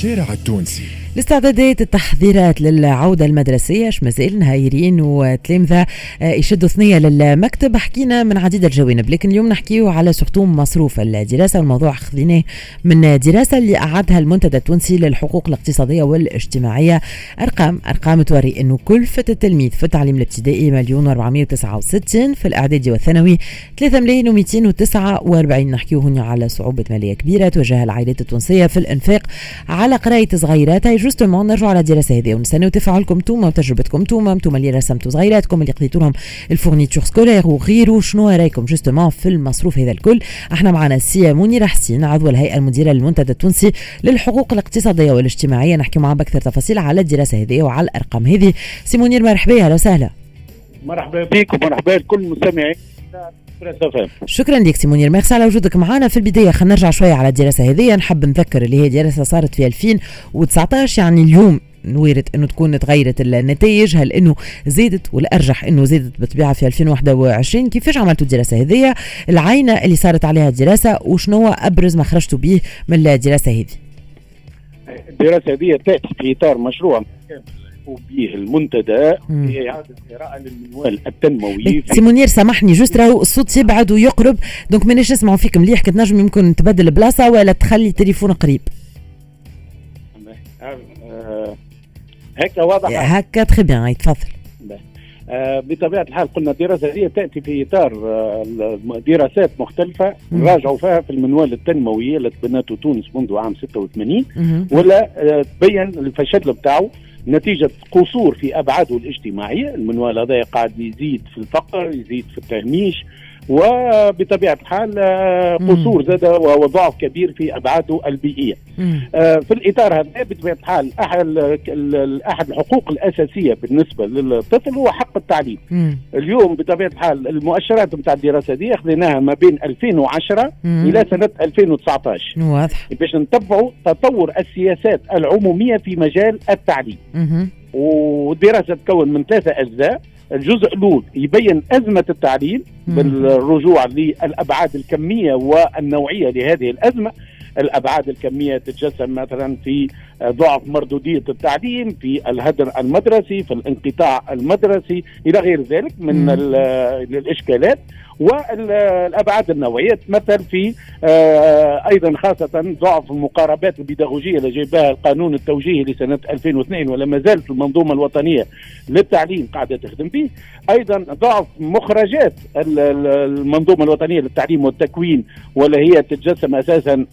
الشارع التونسي. الاستعدادات التحضيرات للعودة المدرسية مازال نهايرين وتلامذة آه، يشدوا ثنية للمكتب. حكينا من عديد الجوانب لكن اليوم نحكيو على سختوم مصروف الدراسة والموضوع خذيناه من دراسة اللي أعدها المنتدى التونسي للحقوق الاقتصادية والاجتماعية. أرقام أرقام توري أنه كلفة التلميذ في التعليم الابتدائي مليون و469 في الإعدادي والثانوي 3 ملايين و249 نحكيو هنا على صعوبة مالية كبيرة تواجهها العائلات التونسية في الإنفاق على قراية صغيراتها justement نرجعوا على الدراسة هذه. ونستناو تفاعلكم أنتم وتجربتكم أنتم أنتم اللي رسمتوا صغيراتكم اللي قضيتوا لهم ال fournitures scolaires وغيره شنو رايكم justement في المصروف هذا الكل؟ إحنا معنا السي منير حسين عضو الهيئة المديرة للمنتدى التونسي للحقوق الاقتصادية والاجتماعية. نحكي معاه بأكثر تفاصيل على الدراسة هذه وعلى الأرقام هذه. سي منير مرحبا أهلا وسهلا. مرحبا بك ومرحبا بكل المستمعين. شكرا لك سي منير. ميرسي على وجودك معنا في البداية خلينا نرجع شوية على الدراسة هذه. نحب نذكر اللي هي دراسة صارت في 2019 يعني اليوم وارد إنه تكون تغيرت النتائج. هل إنه زادت والارجح إنه زادت بالطبيعة في 2021 كيفاش عملتوا الدراسة هذه؟ العينة اللي صارت عليها الدراسة وشنو أبرز ما خرجتوا به من الدراسة هذه؟ الدراسة هذه تأتي في إطار مشروع. به المنتدى في اعاده قراءه للمنوال التنموي سي منير سامحني juste راهو الصوت يبعد ويقرب donc مانيش نسمعوا فيك مليح كنت نجم يمكن تبدل بلاصة ولا تخلي التليفون قريب. آه، هكا واضح. هكا تخي بيان تفضل. آه، بطبيعة الحال قلنا الدراسه هذه تأتي في إطار آه، دراسات مختلفة راجعوا فيها في المنوال التنموي اللي تبنته تونس منذ عام 86 ولا تبين الفشل بتاعه نتيجة قصور في أبعاده الاجتماعية المنوال هذا قاعد يزيد في الفقر يزيد في التهميش. وبطبيعة الحال آه، قصور زاد وضعف كبير في ابعاده البيئية. آه، في الإطار هذا بطبيعة الحال أحد أحد الحقوق الأساسية بالنسبة للطفل هو حق التعليم. اليوم بطبيعة الحال المؤشرات نتاع الدراسة دي أخذناها ما بين 2010 إلى سنة 2019. واضح. باش نتبعوا تطور السياسات العمومية في مجال التعليم. والدراسة تتكون من ثلاثة أجزاء الجزء الأول يبين أزمة التعليم بالرجوع للأبعاد الكمية والنوعية لهذه الأزمة. الأبعاد الكمية تتجسم مثلا في ضعف مردودية التعليم في الهدر المدرسي في الانقطاع المدرسي إلى غير ذلك من الإشكالات. والأبعاد النوعيه تمثل في آه، أيضا خاصة ضعف المقاربات البيداغوجية اللي جايبها القانون التوجيهي لسنة 2002 ولا ما زالت المنظومة الوطنية للتعليم قاعدة تخدم به أيضا ضعف مخرجات المنظومة الوطنية للتعليم والتكوين ولا هي تتجسم أساسا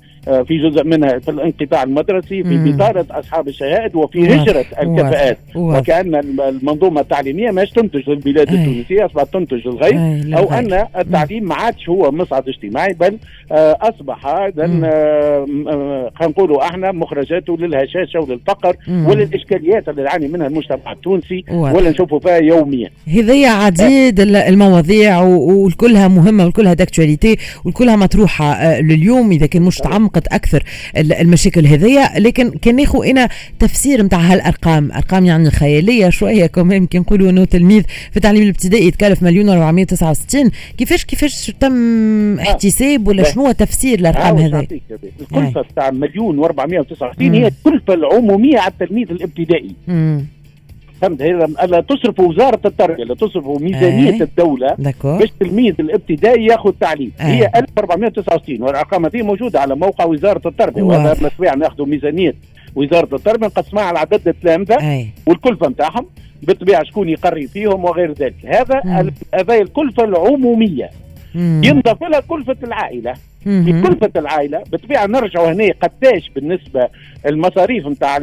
في جزء منها في الانقطاع المدرسي في بطاله أصحاب الشهائد وفي هجرة الكفاءات. وكأن المنظومة التعليمية ماش تنتج للبلاد التونسية أصبحت تنتج للغير أو أن التعليم ما عادش هو مصعد اجتماعي بل آه، أصبح آه، خلينا نقولوا إحنا مخرجاته للهشاشة وللفقر وللإشكاليات اللي يعاني منها المجتمع التونسي ولا نشوفوا فيها يوميا. هذه عديد المواضيع وكلها مهمة وكلها داكتواليتي وكلها مطروحة لليوم إذا كان مش تعمق تعقد أكثر المشاكل هذيا. لكن كان ناخذ إنا تفسير نتاع هالأرقام. أرقام يعني خيالية شوية كمان كي نقولوا إنه تلميذ في التعليم الابتدائي يتكلف مليون و469 كيفاش كيفاش تم احتساب ولا شنو تفسير الأرقام هذه الكلفة تاع مليون و469 هي الكلفة العمومية على التلميذ الابتدائي. فهمت؟ هي تصرف وزارة التربية لا تصرف ميزانية أي. الدولة باش التلميذ الابتدائي ياخذ تعليم. أي. هي 1469 والأرقام هذه موجودة على موقع وزارة التربية وهذا مسؤول ناخذوا ميزانية وزارة التربية نقسمها على عدد التلامذه والكلفه نتاعهم بالطبيعة شكون يقري فيهم وغير ذلك. هذا هذه الكلفة العمومية. ينضاف لها كلفة العائلة. في كلفة العائلة بالطبيعة نرجعوا هنا قداش بالنسبة المصاريف نتاع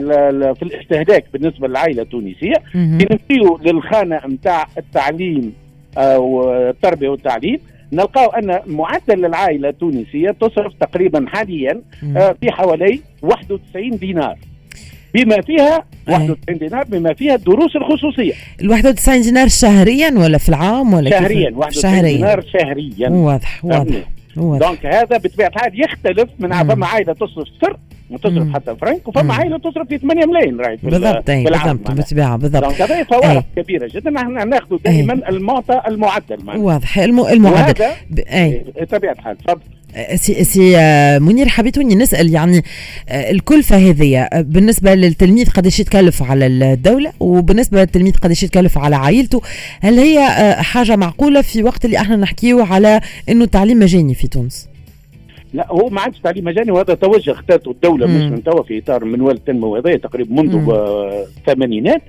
في الاستهلاك بالنسبة للعائلة التونسية. نمشيو للخانة نتاع التعليم آه، والتربية والتعليم. نلقاو أن معدل العائلة التونسية تصرف تقريبا حاليا آه، في حوالي 91 دينار. بما فيها 91 دينار بما فيها الدروس الخصوصية. ال 91 دينار شهريا ولا في العام ولا شهريا 91 شهريا. دينار شهريا. واضح واضح دونك هذا بطبيعة الحال يختلف من فما عائلة تصرف سر وتصرف حتى فرنك وفما عائلة تصرف في 8 ملايين راهي بالضبط بالضبط بالطبيعة بالضبط. donc هذه فوارق كبيرة جدا. نحن ناخذ دائما المعطى المعدل واضح المعدل. وهذا بطبيعة الحال. تفضل سي, سي منير حبيتوني نسأل يعني الكلفه هذه بالنسبة للتلميذ قداش يتكلف على الدولة؟ وبالنسبة للتلميذ قداش يتكلف على عائلته؟ هل هي حاجة معقولة في وقت اللي إحنا نحكيه على إنه التعليم مجاني في تونس؟ لا هو ما عادش تعليم مجاني وهذا توجه اختارته الدولة مش من توا في إطار منوال التنميه هذا تقريبا منذ الثمانينات.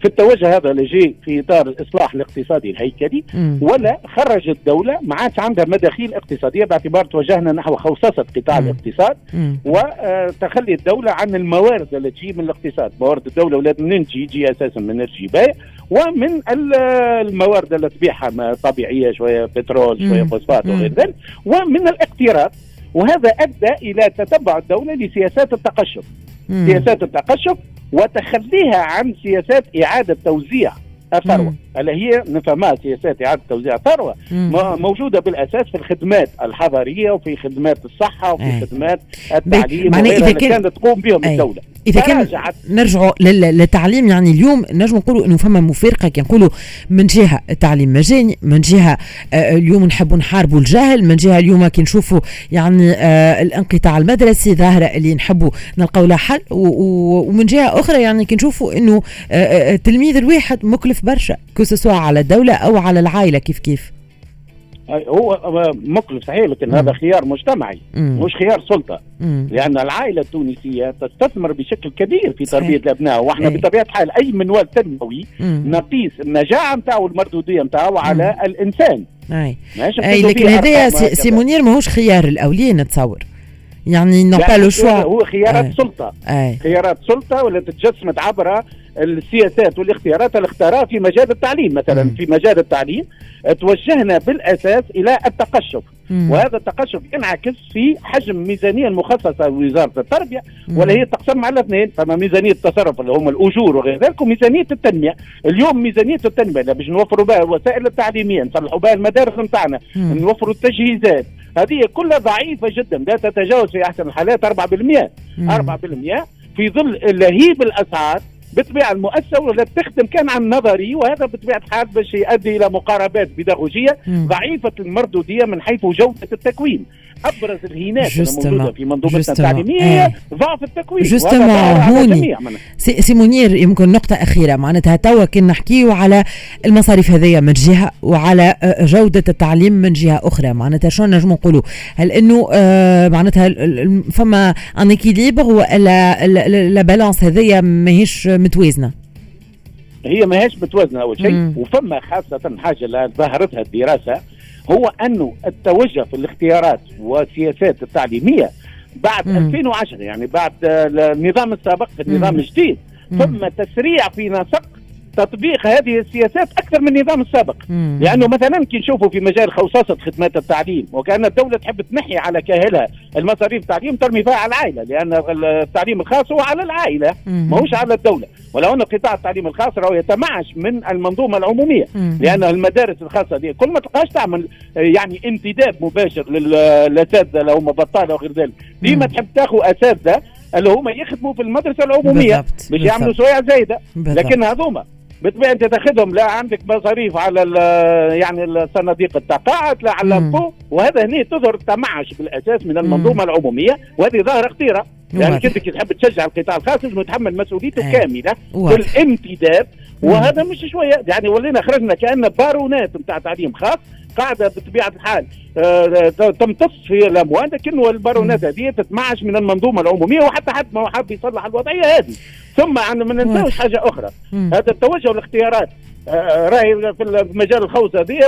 في التوجه هذا اللي جاي في إطار الاصلاح الاقتصادي الهيكلي ولا خرج الدولة ما عادش عندها مداخيل اقتصادية باعتبار توجهنا نحو خوصصه قطاع الاقتصاد وتخلي الدولة عن الموارد التي تجي من الاقتصاد. موارد الدولة ولاد منين تجي؟ تجي أساسا من الجبال ومن الموارد التي تبيعها طبيعية شوية بترول شوية فوسفات وغير ذلك ومن الاقتراض. وهذا أدى إلى تتبع الدولة لسياسات التقشف مم. سياسات التقشف وتخليها عن سياسات إعادة توزيع الثروة اللي هي نفهمها سياسات إعادة توزيع الثروة موجودة بالأساس في الخدمات الحضريه وفي خدمات الصحة وفي أي. خدمات التعليم وغيرها اللي كانت تقوم بهم أي. الدولة إذا كان نرجعوا للتعليم يعني اليوم نجم نقولوا إنه فما مفارقة. كي نقولوا من جهة التعليم مجاني من جهة آه اليوم نحبوا نحاربوا الجهل من جهة اليوم كي نشوفوا يعني آه الانقطاع المدرسي ظاهرة اللي نحبوا نلقاو لها حل ومن جهة أخرى يعني كي نشوفوا إنه آه, آه، التلميذ الواحد مكلف برشا كو على الدولة أو على العائلة كيف كيف. هو مكلف صحيح لكن. هذا خيار مجتمعي مم. مش خيار سلطة مم. لأن العائلة التونسية تستثمر بشكل كبير في تربية الأبناء وإحنا إيه. بطبيعة الحال أي منوال تنموي نقيس النجاعه نتاعو والمردوديه نتاعو على الإنسان أي, أي لكن هذايا سي منير ماهوش خيار الأولين نتصور يعني n'ont pas le choix هو خيارات أي. سلطة أي. خيارات سلطة ولا تتجسمت عبر السياسات والاختيارات اللي اختارها في مجال التعليم مثلا. م. في مجال التعليم توجهنا بالأساس إلى التقشف. م. وهذا التقشف ينعكس في حجم ميزانية المخصصة لوزارة التربية ولا هي تقسم على اثنين فما ميزانية التصرف اللي هم الأجور وغير ذلك وميزانية التنمية. اليوم ميزانية التنمية باش نوفروا بها الوسائل التعليمية نصلحوا بها المدارس نتاعنا نوفروا التجهيزات. هذه كلها ضعيفة جدا لا تتجاوز في أحسن الحالات 4% 4% في ظل لهيب الأسعار بطبيعة المؤسسة ولا تخدم كان عن نظري وهذا بطبيعة الحال باش يؤدي إلى مقاربات بيداغوجيه ضعيفة المردودية من حيث جودة التكوين. أبرز الهينات الموجوده في منظومتنا التعليمية آه. ضعف التكوين جوستومون هوني سي, سي منير يمكن نقطة أخيرة. معناتها توا كي نحكيو على المصاريف هذيا من جهة وعلى آه، جودة التعليم من جهة أخرى. معناتها شنو نجم نقولوا؟ هل إنه آه معناتها فما un équilibre ولا la balance هذيا ماهيش متوازنة؟ هي ماهيش متوازنة أول شيء. وفما خاصة حاجة ظهرتها الدراسة. هو انه التوجه في الاختيارات والسياسات التعليمية بعد مم. 2010 يعني بعد النظام السابق في النظام الجديد ثم تسريع في نسق تطبيق هذه السياسات أكثر من النظام السابق. مم. لأنه مثلا كي نشوفوا في مجال خوصصه خدمات التعليم وكأن الدولة تحب تنحي على كاهلها المصاريف التعليم ترمي فيها على العائلة لأن التعليم الخاص هو على العائلة ماهوش على الدولة. ولو أن قطاع التعليم الخاص راهو يتمعش من المنظومة العمومية. مم. لأن المدارس الخاصة دي كل ما تلقاش تعمل يعني انتداب مباشر للاساتذه اللي هم بطالة وغير ذلك. ديما تحب تاخذ أساتذة اللي هما يخدموا في المدرسة العمومية باش يعملوا سوايع زايدة. لكن هذوما بالطبيعه انت تاخذهم لا عندك مصاريف على يعني الصناديق التقاعد لا على الفو وهذا هنا تظهر تمعش بالأساس من المنظومة مم. العمومية وهذه ظاهرة خطيرة. يعني كنت كي تحب تشجع القطاع الخاص لازم يتحمل مسؤوليته آه. كاملة بالامتداد. وهذا مش شوية. يعني ولينا خرجنا كأن بارونات نتاع تعليم خاص. قاعدة بطبيعة الحال آه تمتص في الأموال لكن البارونات هذه تتمعش من المنظومة العمومية وحتى حد ما حاب يصلح الوضعية هذه. ثم ما ننساوش حاجة أخرى. هذا التوجه والاختيارات. آه، راهي في مجال الخوصه دي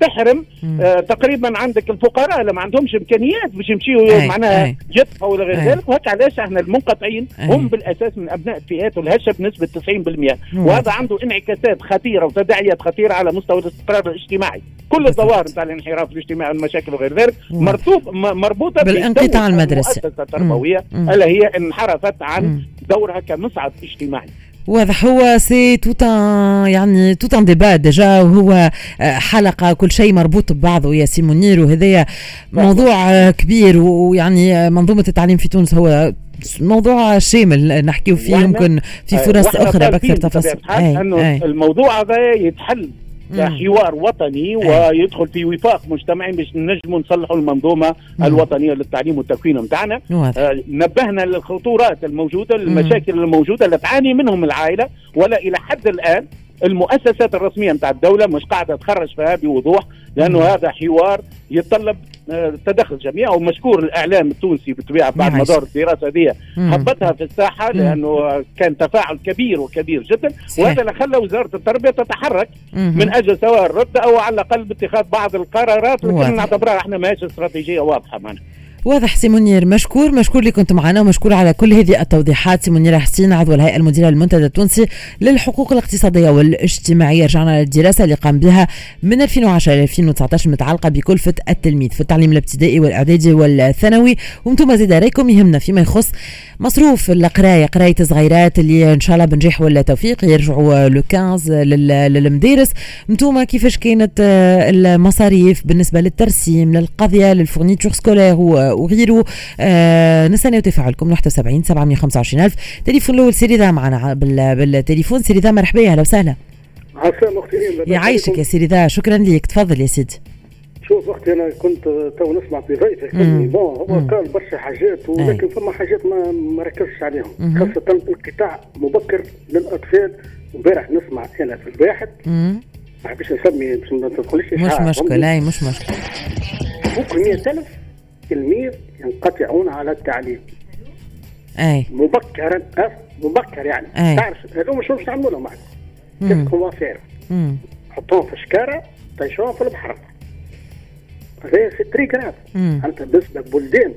تحرم آه تقريبا عندك الفقراء اللي ما عندهمش إمكانيات باش يمشيوا معناها يدفعوا ولا غير ذلك. وهيك علاش إحنا المنقطعين هم بالأساس من أبناء الفئات الهشه بنسبه 90% وهذا عنده انعكاسات خطيرة وتداعيات خطيرة على مستوى الاستقرار الاجتماعي. كل الظواهر نتاع الانحراف الاجتماعي والمشاكل وغير ذلك مربوطة بالانقطاع المدرسي. المؤسسة التربوية الا هي انحرفت عن دورها كمصعد اجتماعي. واضح هو c'est tout يعني tout un débat. déjà وهو آه، حلقة كل شيء مربوط ببعضه. يا سي منير وهذايا موضوع آه، كبير ويعني آه، منظومة التعليم في تونس هو موضوع شامل. نحكيه فيه يمكن في فرص أخرى بأكثر تفاصيل. إنه الموضوع هذا يتحل. حوار وطني ويدخل في وفاق مجتمعي باش نجموا نصلحوا المنظومة مم. الوطنية للتعليم والتكوين نتاعنا آه نبهنا للخطورات الموجودة المشاكل الموجودة اللي تعاني منهم العائلة ولا إلى حد الآن. المؤسسات الرسمية نتاع الدولة مش قاعدة تخرج فيها بوضوح لأنه هذا حوار يتطلب آه، تدخل جميع ومشكور الإعلام التونسي بالطبيعه بعد مدار الدراسة هذه حطتها في الساحة لأنه كان تفاعل كبير وكبير جدا وهذا اللي خلى وزارة التربية تتحرك من أجل سواء الرد أو على الأقل باتخاذ بعض القرارات لكن نعتبرها إحنا ماهيش استراتيجية واضحة معنا. واضح سي منير مشكور مشكور اللي كنت معنا ومشكور على كل هذه التوضيحات. سي منير حسين عضو الهيئة المديرة للمنتدى التونسي للحقوق الاقتصادية والاجتماعية. رجعنا للدراسة اللي قام بها من 2010 ل 2019 متعلقة بكلفه التلميذ في التعليم الابتدائي والإعدادي والثانوي. وأنتم زيد رايكم يهمنا فيما يخص مصروف القراية قراية صغيرات اللي إن شاء الله بنجاح ولا توفيق يرجعوا le 15 للمدارس. أنتم كيفاش كانت المصاريف بالنسبة للترسيم للقضية لل fournitures scolaires وغيره آه نستنى تفاعلكم. 71 725 ألف. تليفون الأول سي رضا معنا بالتليفون. سي رضا مرحبا أهلا وسهلا. عسلامة أختي يعيشك يا سي رضا. شكرا لك تفضل يا سيدي شوف أختي أنا كنت تو نسمع في ضيفك بون. هو قال برشا حاجات ولكن فما حاجات ما ما ركزش عليهم. خاصة القطاع مبكر للأطفال. امبارح نسمع أنا في الواحد ما حبيتش نسمي باش ما تدخلش. مش مشكلة أي مش مشكلة. فوق 100000 تلميذ ينقطعون على التعليم. أي. مبكرا مبكر يعني. أي. تعرف هذوما شو يعملوا لهم كيف كوافير حطوهم في شكارة طيشوهم في البحر. هذا c'est très grave أنت بالنسبة بلدان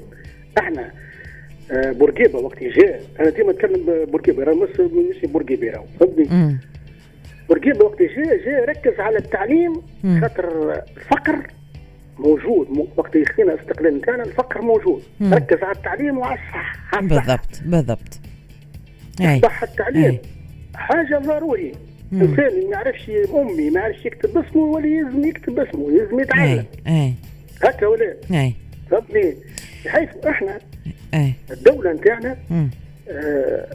إحنا آه بورقيبة وقت جاء أنا ديما نتكلم بورقيبة. راه مش مش بورقيبة راهو فهمتني؟ بورقيبة وقت جاء جاء ركز على التعليم خاطر الفقر موجود وقت يخفينا الاستقلال نتاعنا الفقر موجود. مم. ركز على التعليم وعلى الصحة. بالضبط بالضبط. الصحه التعليم. أي. حاجة ضروري. إنسان ما يعرفش أمي ما يعرفش يكتب اسمه ولا يلزم يكتب اسمه يلزم يتعلم. أي هكا ولا أي. فهمتني بحيث إحنا أي. الدولة نتاعنا آه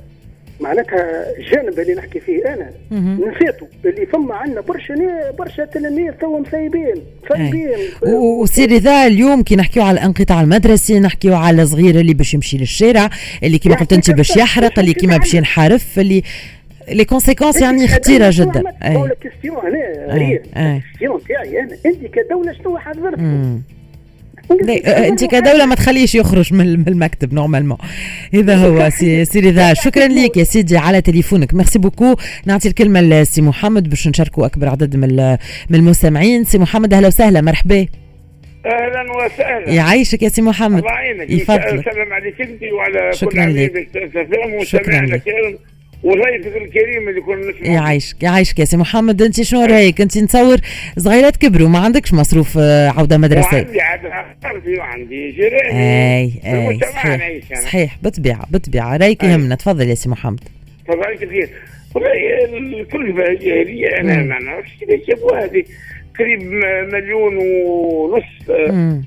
معناتها الجانب اللي نحكي فيه أنا نسيتو اللي فما عندنا برشا برشا تلاميذ تو مسيبين مسيبين وسي رضا اليوم كي نحكيو على الانقطاع المدرسي نحكيو على صغير اللي باش يمشي للشارع اللي كما قلت انت باش يحرق اللي كما باش ينحرف اللي les conséquences يعني خطيره جدا اي question غريب ال question تاعي أنا انت كدوله شنو حضرتكم أنت كدولة ما تخليش يخرج من المكتب normalement هذا هو سي سي رضا شكرا لك يا سيدي على تليفونك. merci beaucoup نعطي الكلمة لسي محمد باش نشاركوا أكبر عدد من من المستمعين. سي محمد أهلا وسهلا. مرحبا. أهلا وسهلا. يعيشك يا سي محمد. الله يعينك. يسلم عليك أنت وعلى شكرا كل لك شكرا لك وضيفك الكريم اللي كنا نسمع يعيشك يعيشك يا سي محمد انت شنو رأيك؟ انت نتصور صغيرات كبروا ما عندكش مصروف عودة مدرسية. عندي عندي وعندي جيراني أي أي صحيح, صحيح. بالطبيعه بالطبيعه رأيك يهمنا. تفضل يا سي محمد. تفضل كثير. والله الكلفه الجاهلية أنا ما نعرفش كيفاش جابوها هذه. قريب مليون ونص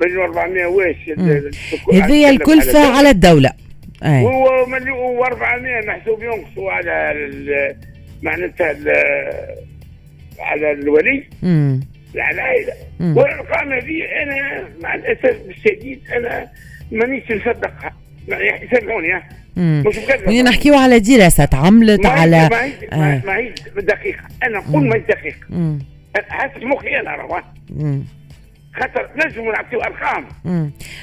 مليون 400 واش هذه الكلفة على الدولة. أي. هو مليون و400 محسوب ينقصوا على معناتها على الولي. على العائله والارقام هذه أنا مع الأسف الشديد أنا مانيش نصدقها يسامحوني مش بكذا نحكيو على دراسة عملت على ما هي آه. ما هي دقيقة. أنا نقول ما هي دقيقة. حسب مخي أنا رواه. خاطر نجموا نعطيو أرقام.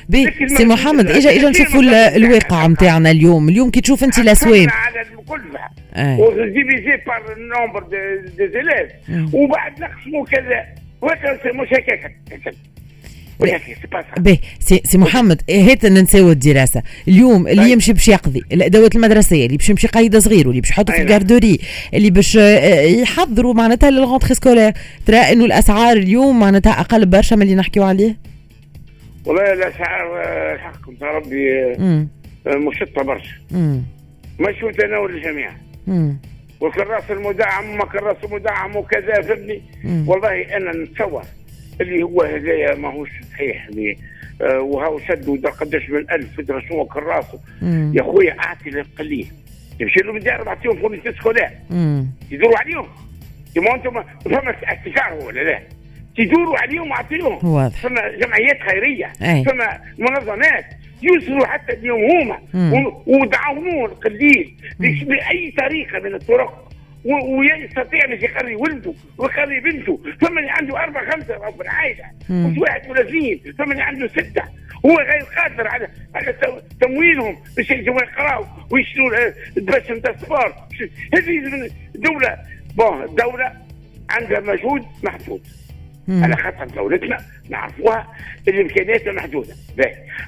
باهي سي محمد إجا إجا نشوفوا الواقع نتاعنا اليوم. اليوم كي تشوف أنت الاسوام على الكلفه و divisé par nombre des élèves وبعد نقسموا كذا. وهكا مش هكاك باهي سي, سي محمد هات ننساو الدراسة. اليوم اللي طيب. يمشي باش يقضي الادوات المدرسية اللي باش يمشي قايد صغير واللي باش يحطوا في الكاردوري اللي باش آه، يحضروا معناتها لل rentrée scolaire. ترى انه الأسعار اليوم معناتها أقل برشا من اللي نحكيو عليه؟ والله الأسعار آه، حقكم يا ربي آه، مشطة برشا. مش متناول الجميع. والكراس المدعم ما كراس المدعم وكذا فهمني؟ والله أنا نتصور. اللي هو هذايا ماهوش صحيح. اللي آه وهو شد ودار قداش من ألف شنو كراسه يا خويا أعطي للقليل يمشي لهم الدار بعطيهم fournitures scolaires. يدوروا عليهم. كما أنتم فما استشاره ولا لا؟ تدوروا عليهم وأعطيهم. فما جمعيات خيرية. أي. فما منظمات. يوصلوا حتى اليوم هما. ودعونوه القليل. بأي طريقة من الطرق. ويستطيع باش يقري ولده ويقري بنته فمن عنده أربع خمسة في العائله مش واحد ولا اثنين فمن عنده ستة هو غير قادر على على تمويلهم باش يجوا يقراوا ويشتروا باش نتاع الصفار هذه دولة بون الدولة عندها مجهود محدود على خاطر دولتنا نعرفوها الإمكانيات محدوده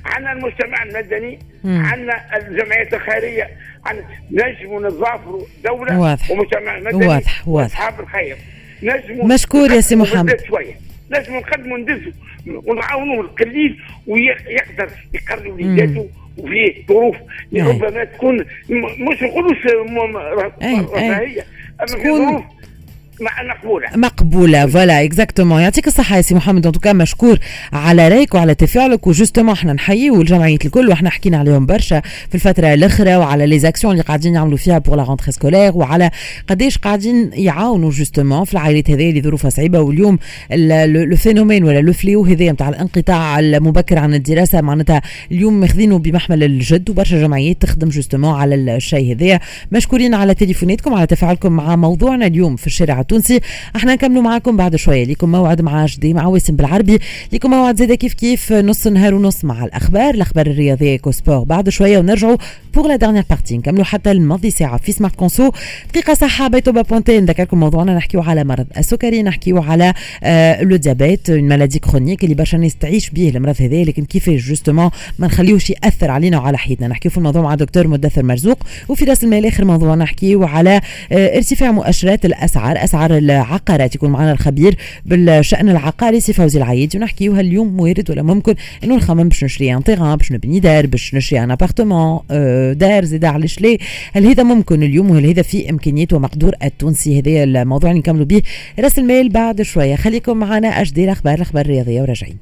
عندنا المجتمع المدني عندنا الجمعيات الخيرية عندنا نجموا نظافروا دولة واضح. ومجتمع مدني واضح واضح. اصحاب الخير. نجموا مشكور يا سي محمد. شوية. نجموا نقدموا ندزوا ونعاونوا القليل ويقدر يقري وليداته وفي ظروف ربما تكون مش نقولوش رفاهية أما في ظروف مقبوله مقبولة voilà exactement يعطيك الصحة يا سي محمد. ان مشكور على رايك وعلى تفاعلك. و justement إحنا نحييو الجمعيه الكل وإحنا حكينا عليهم برشا في الفترة الاخرى وعلى les actions اللي قاعدين يعملوا فيها pour la rentrée scolaire وعلى قداش قاعدين يعاونوا justement في العائلات هذه اللي ظروفها صعيبة. واليوم le phénomène ولا le fléau هذايا نتاع الانقطاع المبكر عن الدراسة معناتها اليوم ماخذينه بمحمل الجد وبرشا جمعيات تخدم justement على الشيء هذايا مشكورين على تليفوناتكم على تفاعلكم مع موضوعنا اليوم في الشارع التونسي. إحنا نكملوا معاكم بعد شوية. ليكم موعد مع جدي مع واسم بالعربي. ليكم موعد زاده كيف كيف؟ نص نهار ونص مع الأخبار الأخبار الرياضية كو سبور بعد شوية ونرجعوا pour la dernière partie نكملوا حتى الماضي ساعة في Smart Conso دقيقة صحة بيتو بونتي نذكركم موضوعنا. نحكيو على مرض السكري نحكيو على le diabète une maladie chronique اللي برشا ناس تعيش به المرض هذا لكن كيفاش justement ما نخليوش يأثر علينا وعلى حياتنا. نحكيو في الموضوع مع دكتور مدثر مرزوق. وفي راس المال آخر موضوع نحكيو على آه ارتفاع مؤشرات الأسعار. أسعار العقارات يكون معنا الخبير بالشأن العقاري سي فوزي العيد. ونحكيو هل اليوم وارد ولا ممكن إنه نخمم باش نشري ان تيغان باش نبني دار باش نشري ان ابارتمون آه دار زيد علاش ليه هل هذا ممكن اليوم وهل هذا في امكانيات ومقدور التونسي؟ هذا الموضوع اللي نكملوا به. راس المال بعد شوية. خليكم معنا أجدي الأخبار الأخبار الرياضية وراجعين